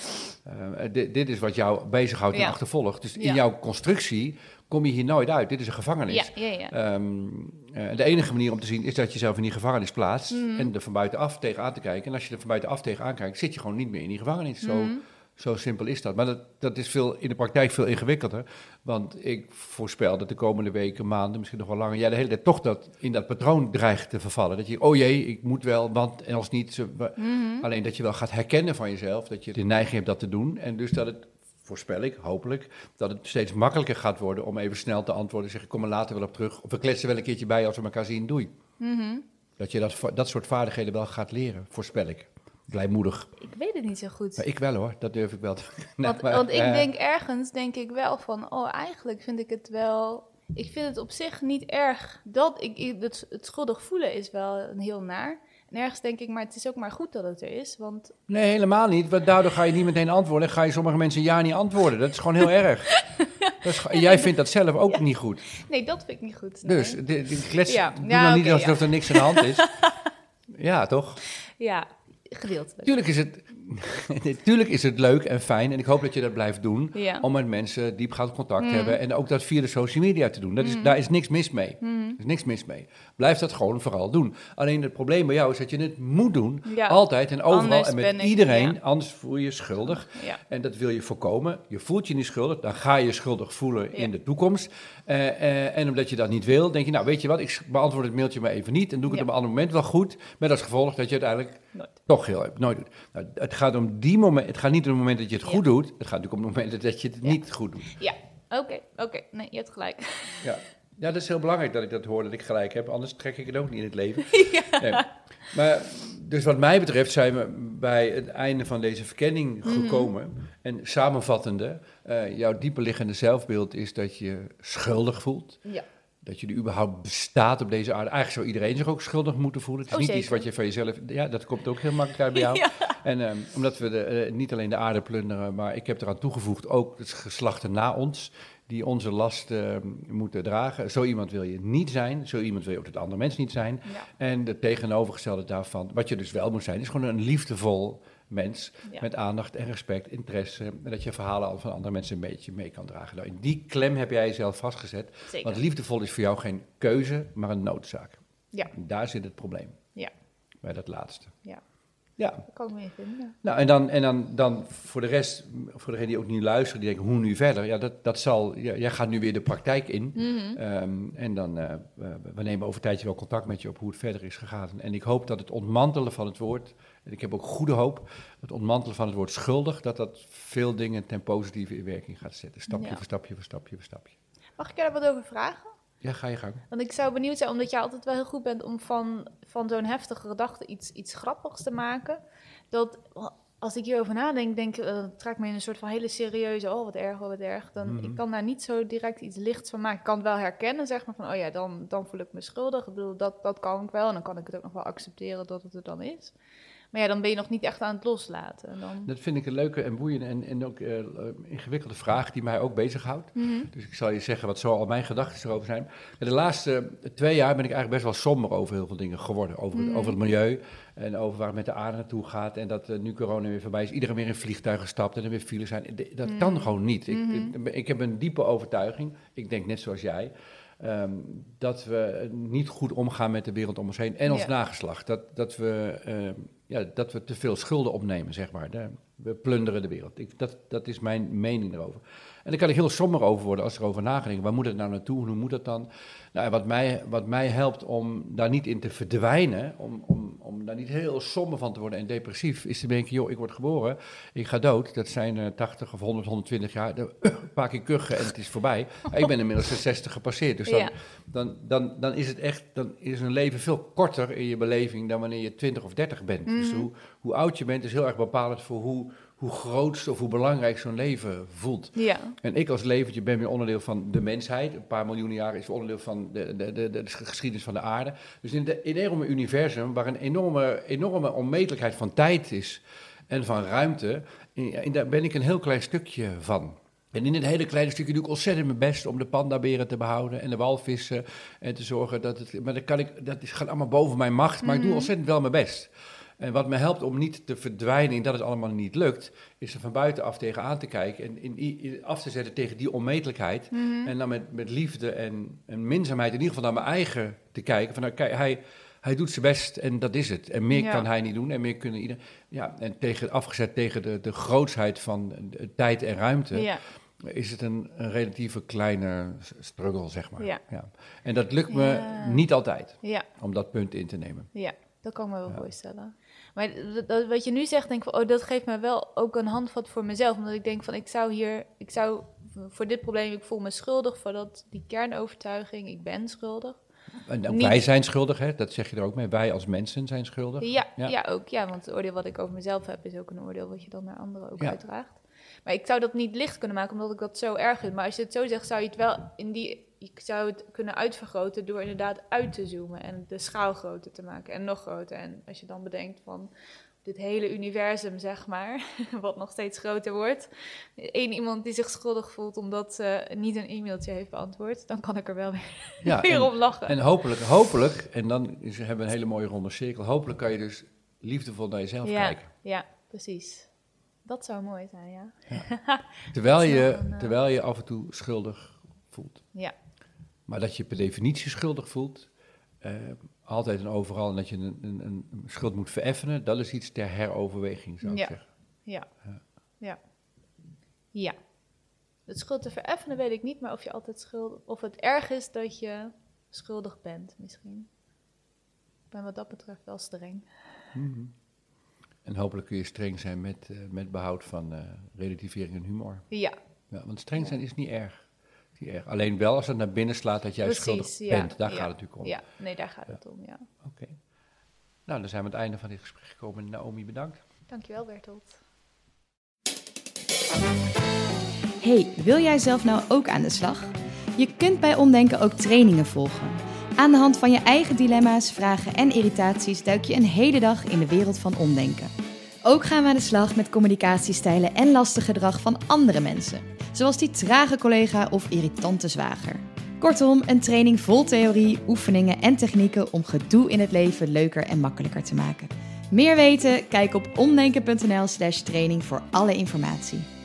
eh, dit, dit is wat jou bezighoudt en Ja. achtervolgt. Dus in Ja. jouw constructie kom je hier nooit uit. Dit is een gevangenis. Eh, de enige manier om te zien is dat je jezelf in die gevangenis plaatst Mhm. en er van buitenaf tegenaan te kijken. En als je er van buitenaf tegenaan kijkt, zit je gewoon niet meer in die gevangenis. Zo, Mhm. Zo simpel is dat. Maar dat, dat is veel, in de praktijk veel ingewikkelder. Want ik voorspel dat de komende weken, maanden, misschien nog wel langer, jij de hele tijd toch dat, in dat patroon dreigt te vervallen. Dat je, oh jee, ik moet wel, want en als niet. Mhm. Alleen dat je wel gaat herkennen van jezelf, dat je de neiging hebt dat te doen. En dus dat het, voorspel ik, hopelijk, dat het steeds makkelijker gaat worden om even snel te antwoorden. Zeg ik kom er later wel op terug. Of we kletsen wel een keertje bij als we elkaar zien. Doei. Mhm. Dat je dat, dat soort vaardigheden wel gaat leren, voorspel ik. Blijmoedig. Ik weet het niet zo goed. Maar ik wel hoor, dat durf ik wel te Nee, Want, maar, want ik eh, denk ergens, denk ik wel van, oh eigenlijk vind ik het wel... Ik vind het op zich niet erg dat ik, ik- het, het schuldig voelen is wel een heel naar. En ergens denk ik, maar het is ook maar goed dat het er is. Want Nee, helemaal niet. Want daardoor ga je niet meteen antwoorden. En ga je sommige mensen ja niet antwoorden. Dat is gewoon heel erg. Dat is, jij vindt dat zelf ook niet goed. nee, dat vind ik niet goed. nee. Dus de, de klets, Ja. doe Ja, dan niet oké, alsof er niks aan de hand is. ja, toch? Ja, gedeeltelijk. Tuurlijk is, het, tuurlijk is het leuk en fijn. En ik hoop dat je dat blijft doen. Ja. Om met mensen diepgaand contact te Mm. hebben. En ook dat via de social media te doen. Dat is, Daar is niks mis mee. Mhm. Er is niks mis mee. Blijf dat gewoon vooral doen. Alleen het probleem bij jou is dat je het moet doen. Ja. Altijd en overal. Anders en met ik- iedereen. ja. Anders voel je je schuldig. En dat wil je voorkomen. Je voelt je niet schuldig, dan ga je schuldig voelen in de toekomst. Eh, eh, en omdat je dat niet wil, denk je, nou weet je wat, ik beantwoord het mailtje maar even niet. En doe ik het op een ander moment wel goed. Met als gevolg dat je uiteindelijk Nooit. toch heel nooit doet. Nou, het gaat om die moment, het gaat niet om het moment dat je het Ja. goed doet. Het gaat natuurlijk om het moment dat je het Ja. niet goed doet. Ja, oké, oké. Nee, je hebt gelijk. Ja. ja, dat is heel belangrijk dat ik dat hoor, dat ik gelijk heb. Anders trek ik het ook niet in het leven. Nee. Maar dus wat mij betreft zijn we bij het einde van deze verkenning Mhm. gekomen. En samenvattende, eh, jouw dieper liggende zelfbeeld is dat je schuldig voelt. Ja. Dat je er überhaupt bestaat op deze aarde. Eigenlijk zou iedereen zich ook schuldig moeten voelen. Het is Oh, niet iets wat je van jezelf... Ja, dat komt ook heel makkelijk uit bij jou. En ehm, omdat we de, eh, niet alleen de aarde plunderen, maar ik heb eraan toegevoegd ook het geslachten na ons, die onze last eh, moeten dragen. Zo iemand wil je niet zijn, zo iemand wil je ook het andere mens niet zijn. Ja. En het tegenovergestelde daarvan, wat je dus wel moet zijn, is gewoon een liefdevol mens Ja. met aandacht en respect, interesse. En dat je verhalen al van andere mensen een beetje mee kan dragen. Nou, in die klem heb jij jezelf vastgezet. Zeker. Want liefdevol is voor jou geen keuze, maar een noodzaak. Ja. En daar zit het probleem. Ja. Bij dat laatste. Ja. Ja, Daar kan ik me in vinden. nou en dan, en dan, dan voor de rest, voor degenen die ook niet luisteren, die denken hoe nu verder? Ja, dat, dat zal, ja, jij gaat nu weer de praktijk in. Mhm. Ehm, en dan, eh, we- we nemen over een tijdje wel contact met je op hoe het verder is gegaan. En ik hoop dat het ontmantelen van het woord, en ik heb ook goede hoop, het ontmantelen van het woord schuldig, dat dat veel dingen ten positieve in werking gaat zetten. Stapje Ja. voor stapje voor stapje voor stapje. Mag ik je daar wat over vragen? Ja, ga je gang. Want ik zou benieuwd zijn, omdat jij altijd wel heel goed bent om van, van zo'n heftige gedachte iets, iets grappigs te maken. Dat als ik hierover nadenk, denk ik, uh, dat trekt me in een soort van hele serieuze, oh wat erg, oh wat erg. Dan, Mhm. Ik kan daar niet zo direct iets lichts van maken. Ik kan het wel herkennen, zeg maar, van oh ja, dan, dan voel ik me schuldig. Ik bedoel, dat, dat kan ik wel en dan kan ik het ook nog wel accepteren dat het er dan is. Maar ja, dan ben je nog niet echt aan het loslaten. En Dan... Dat vind ik een leuke en boeiende en, en ook eh, ingewikkelde vraag die mij ook bezighoudt. Mhm. Dus ik zal je zeggen wat zo al mijn gedachten erover zijn. De laatste twee jaar ben ik eigenlijk best wel somber over heel veel dingen geworden. Over, het, Mhm. over het milieu en over waar het met de aarde naartoe gaat. En dat eh, nu corona weer voorbij is, iedereen weer in vliegtuigen stapt en er weer files zijn. Dat Mhm. kan gewoon niet. Ik, Mhm. ik, ik heb een diepe overtuiging, ik denk net zoals jij, ehm, dat we niet goed omgaan met de wereld om ons heen en ons Ja. nageslacht. Dat, dat, we, ehm, ja, dat we te veel schulden opnemen, zeg maar. We plunderen de wereld. Ik, dat, dat is mijn mening erover. En daar kan ik heel somber over worden als ik erover nadenk. Waar moet het nou naartoe? Hoe moet dat dan? Nou, wat, mij, wat mij helpt om daar niet in te verdwijnen, om, om, om daar niet heel somber van te worden en depressief, is te denken, joh, ik word geboren, ik ga dood. Dat zijn eh 80 of 100, 120 jaar. De- Een paar keer kuchen en het is voorbij. ik ben inmiddels de 60 gepasseerd. Dus dan, Ja. dan, dan, dan is het echt, dan is een leven veel korter in je beleving dan wanneer je 20 of 30 bent. Dus Mhm. hoe, hoe oud je bent is heel erg bepalend voor hoe, hoe groot of hoe belangrijk zo'n leven voelt. Ja. En ik als leventje ben weer onderdeel van de mensheid. Een paar miljoen jaar is onderdeel van de, de, de, de geschiedenis van de aarde. Dus in het enorme universum, waar een enorme, enorme onmetelijkheid van tijd is en van ruimte, in, in, daar ben ik een heel klein stukje van. En in het hele kleine stukje doe ik ontzettend mijn best om de pandaberen te behouden en de walvissen en te zorgen dat het. Maar dat, kan ik, dat is, gaat allemaal boven mijn macht, maar ik doe Mhm. ontzettend wel mijn best. En wat me helpt om niet te verdwijnen in dat het allemaal niet lukt, is er van buitenaf tegenaan te kijken en in, in- af te zetten tegen die onmetelijkheid. Mhm. En dan met, met liefde en, en minzaamheid in ieder geval naar mijn eigen te kijken. Van, nou, kijk, hij, hij doet zijn best en dat is het. En meer Ja. kan hij niet doen en meer kunnen ieder. Ja, en tegen, afgezet tegen de, de grootsheid van de tijd en ruimte, Ja. is het een, een relatieve kleine struggle, zeg maar. Ja. En dat lukt me niet altijd om dat punt in te nemen. Ja, dat kan ik me wel Ja. voorstellen. Maar dat, wat je nu zegt, denk ik van, oh, dat geeft me wel ook een handvat voor mezelf. Omdat ik denk van, ik zou hier, ik zou voor dit probleem, ik voel me schuldig voor dat, die kernovertuiging, ik ben schuldig. En ook Niet- wij zijn schuldig, hè? dat zeg je er ook mee. Wij als mensen zijn schuldig. Ja, Ja. ja. ook. Ja, want het oordeel wat ik over mezelf heb, is ook een oordeel wat je dan naar anderen ook Ja. uitdraagt. Maar ik zou dat niet licht kunnen maken, omdat ik dat zo erg vind. Maar als je het zo zegt, zou je het wel in die... Ik zou het kunnen uitvergroten door inderdaad uit te zoomen en de schaal groter te maken en nog groter. En als je dan bedenkt van dit hele universum, zeg maar, wat nog steeds groter wordt. Eén iemand die zich schuldig voelt omdat ze niet een e-mailtje heeft beantwoord, dan kan ik er wel weer, Ja, weer en- om lachen. En hopelijk, hopelijk, en dan is, hebben we een hele mooie ronde cirkel. Hopelijk kan je dus liefdevol naar jezelf ja, kijken. ja, precies. Dat zou mooi zijn, ja. Terwijl Dat is je, eh, terwijl je af en toe schuldig voelt. Ja. Maar dat je per definitie schuldig voelt, eh, altijd en overal, en dat je een, een, een schuld moet vereffenen, dat is iets ter heroverweging, zou ik Ja. zeggen. Ja. Ja. Ja. Ja. Het schuld te vereffenen weet ik niet, maar of je altijd schuldig... Of het erg is dat je schuldig bent, misschien. Ik ben wat dat betreft wel streng. Mhm. En hopelijk kun je streng zijn met, eh, met behoud van eh, relativering en humor. Ja, Ja, want streng zijn is niet erg. Erg. Alleen wel als het naar binnen slaat dat jij precies. schuldig ja, bent. Daar ja, gaat het natuurlijk om. Ja, nee, daar gaat Ja. het om, ja. Oké. Nou, dan zijn we aan het einde van dit gesprek gekomen. Naomi, bedankt. Dankjewel, Bertolt. Hey, wil jij zelf nou ook aan de slag? Je kunt bij Omdenken ook trainingen volgen. Aan de hand van je eigen dilemma's, vragen en irritaties duik je een hele dag in de wereld van omdenken. Ook gaan we aan de slag met communicatiestijlen en lastig gedrag van andere mensen, zoals die trage collega of irritante zwager. Kortom, een training vol theorie, oefeningen en technieken om gedoe in het leven leuker en makkelijker te maken. Meer weten? Kijk op omdenken.nl/training voor alle informatie.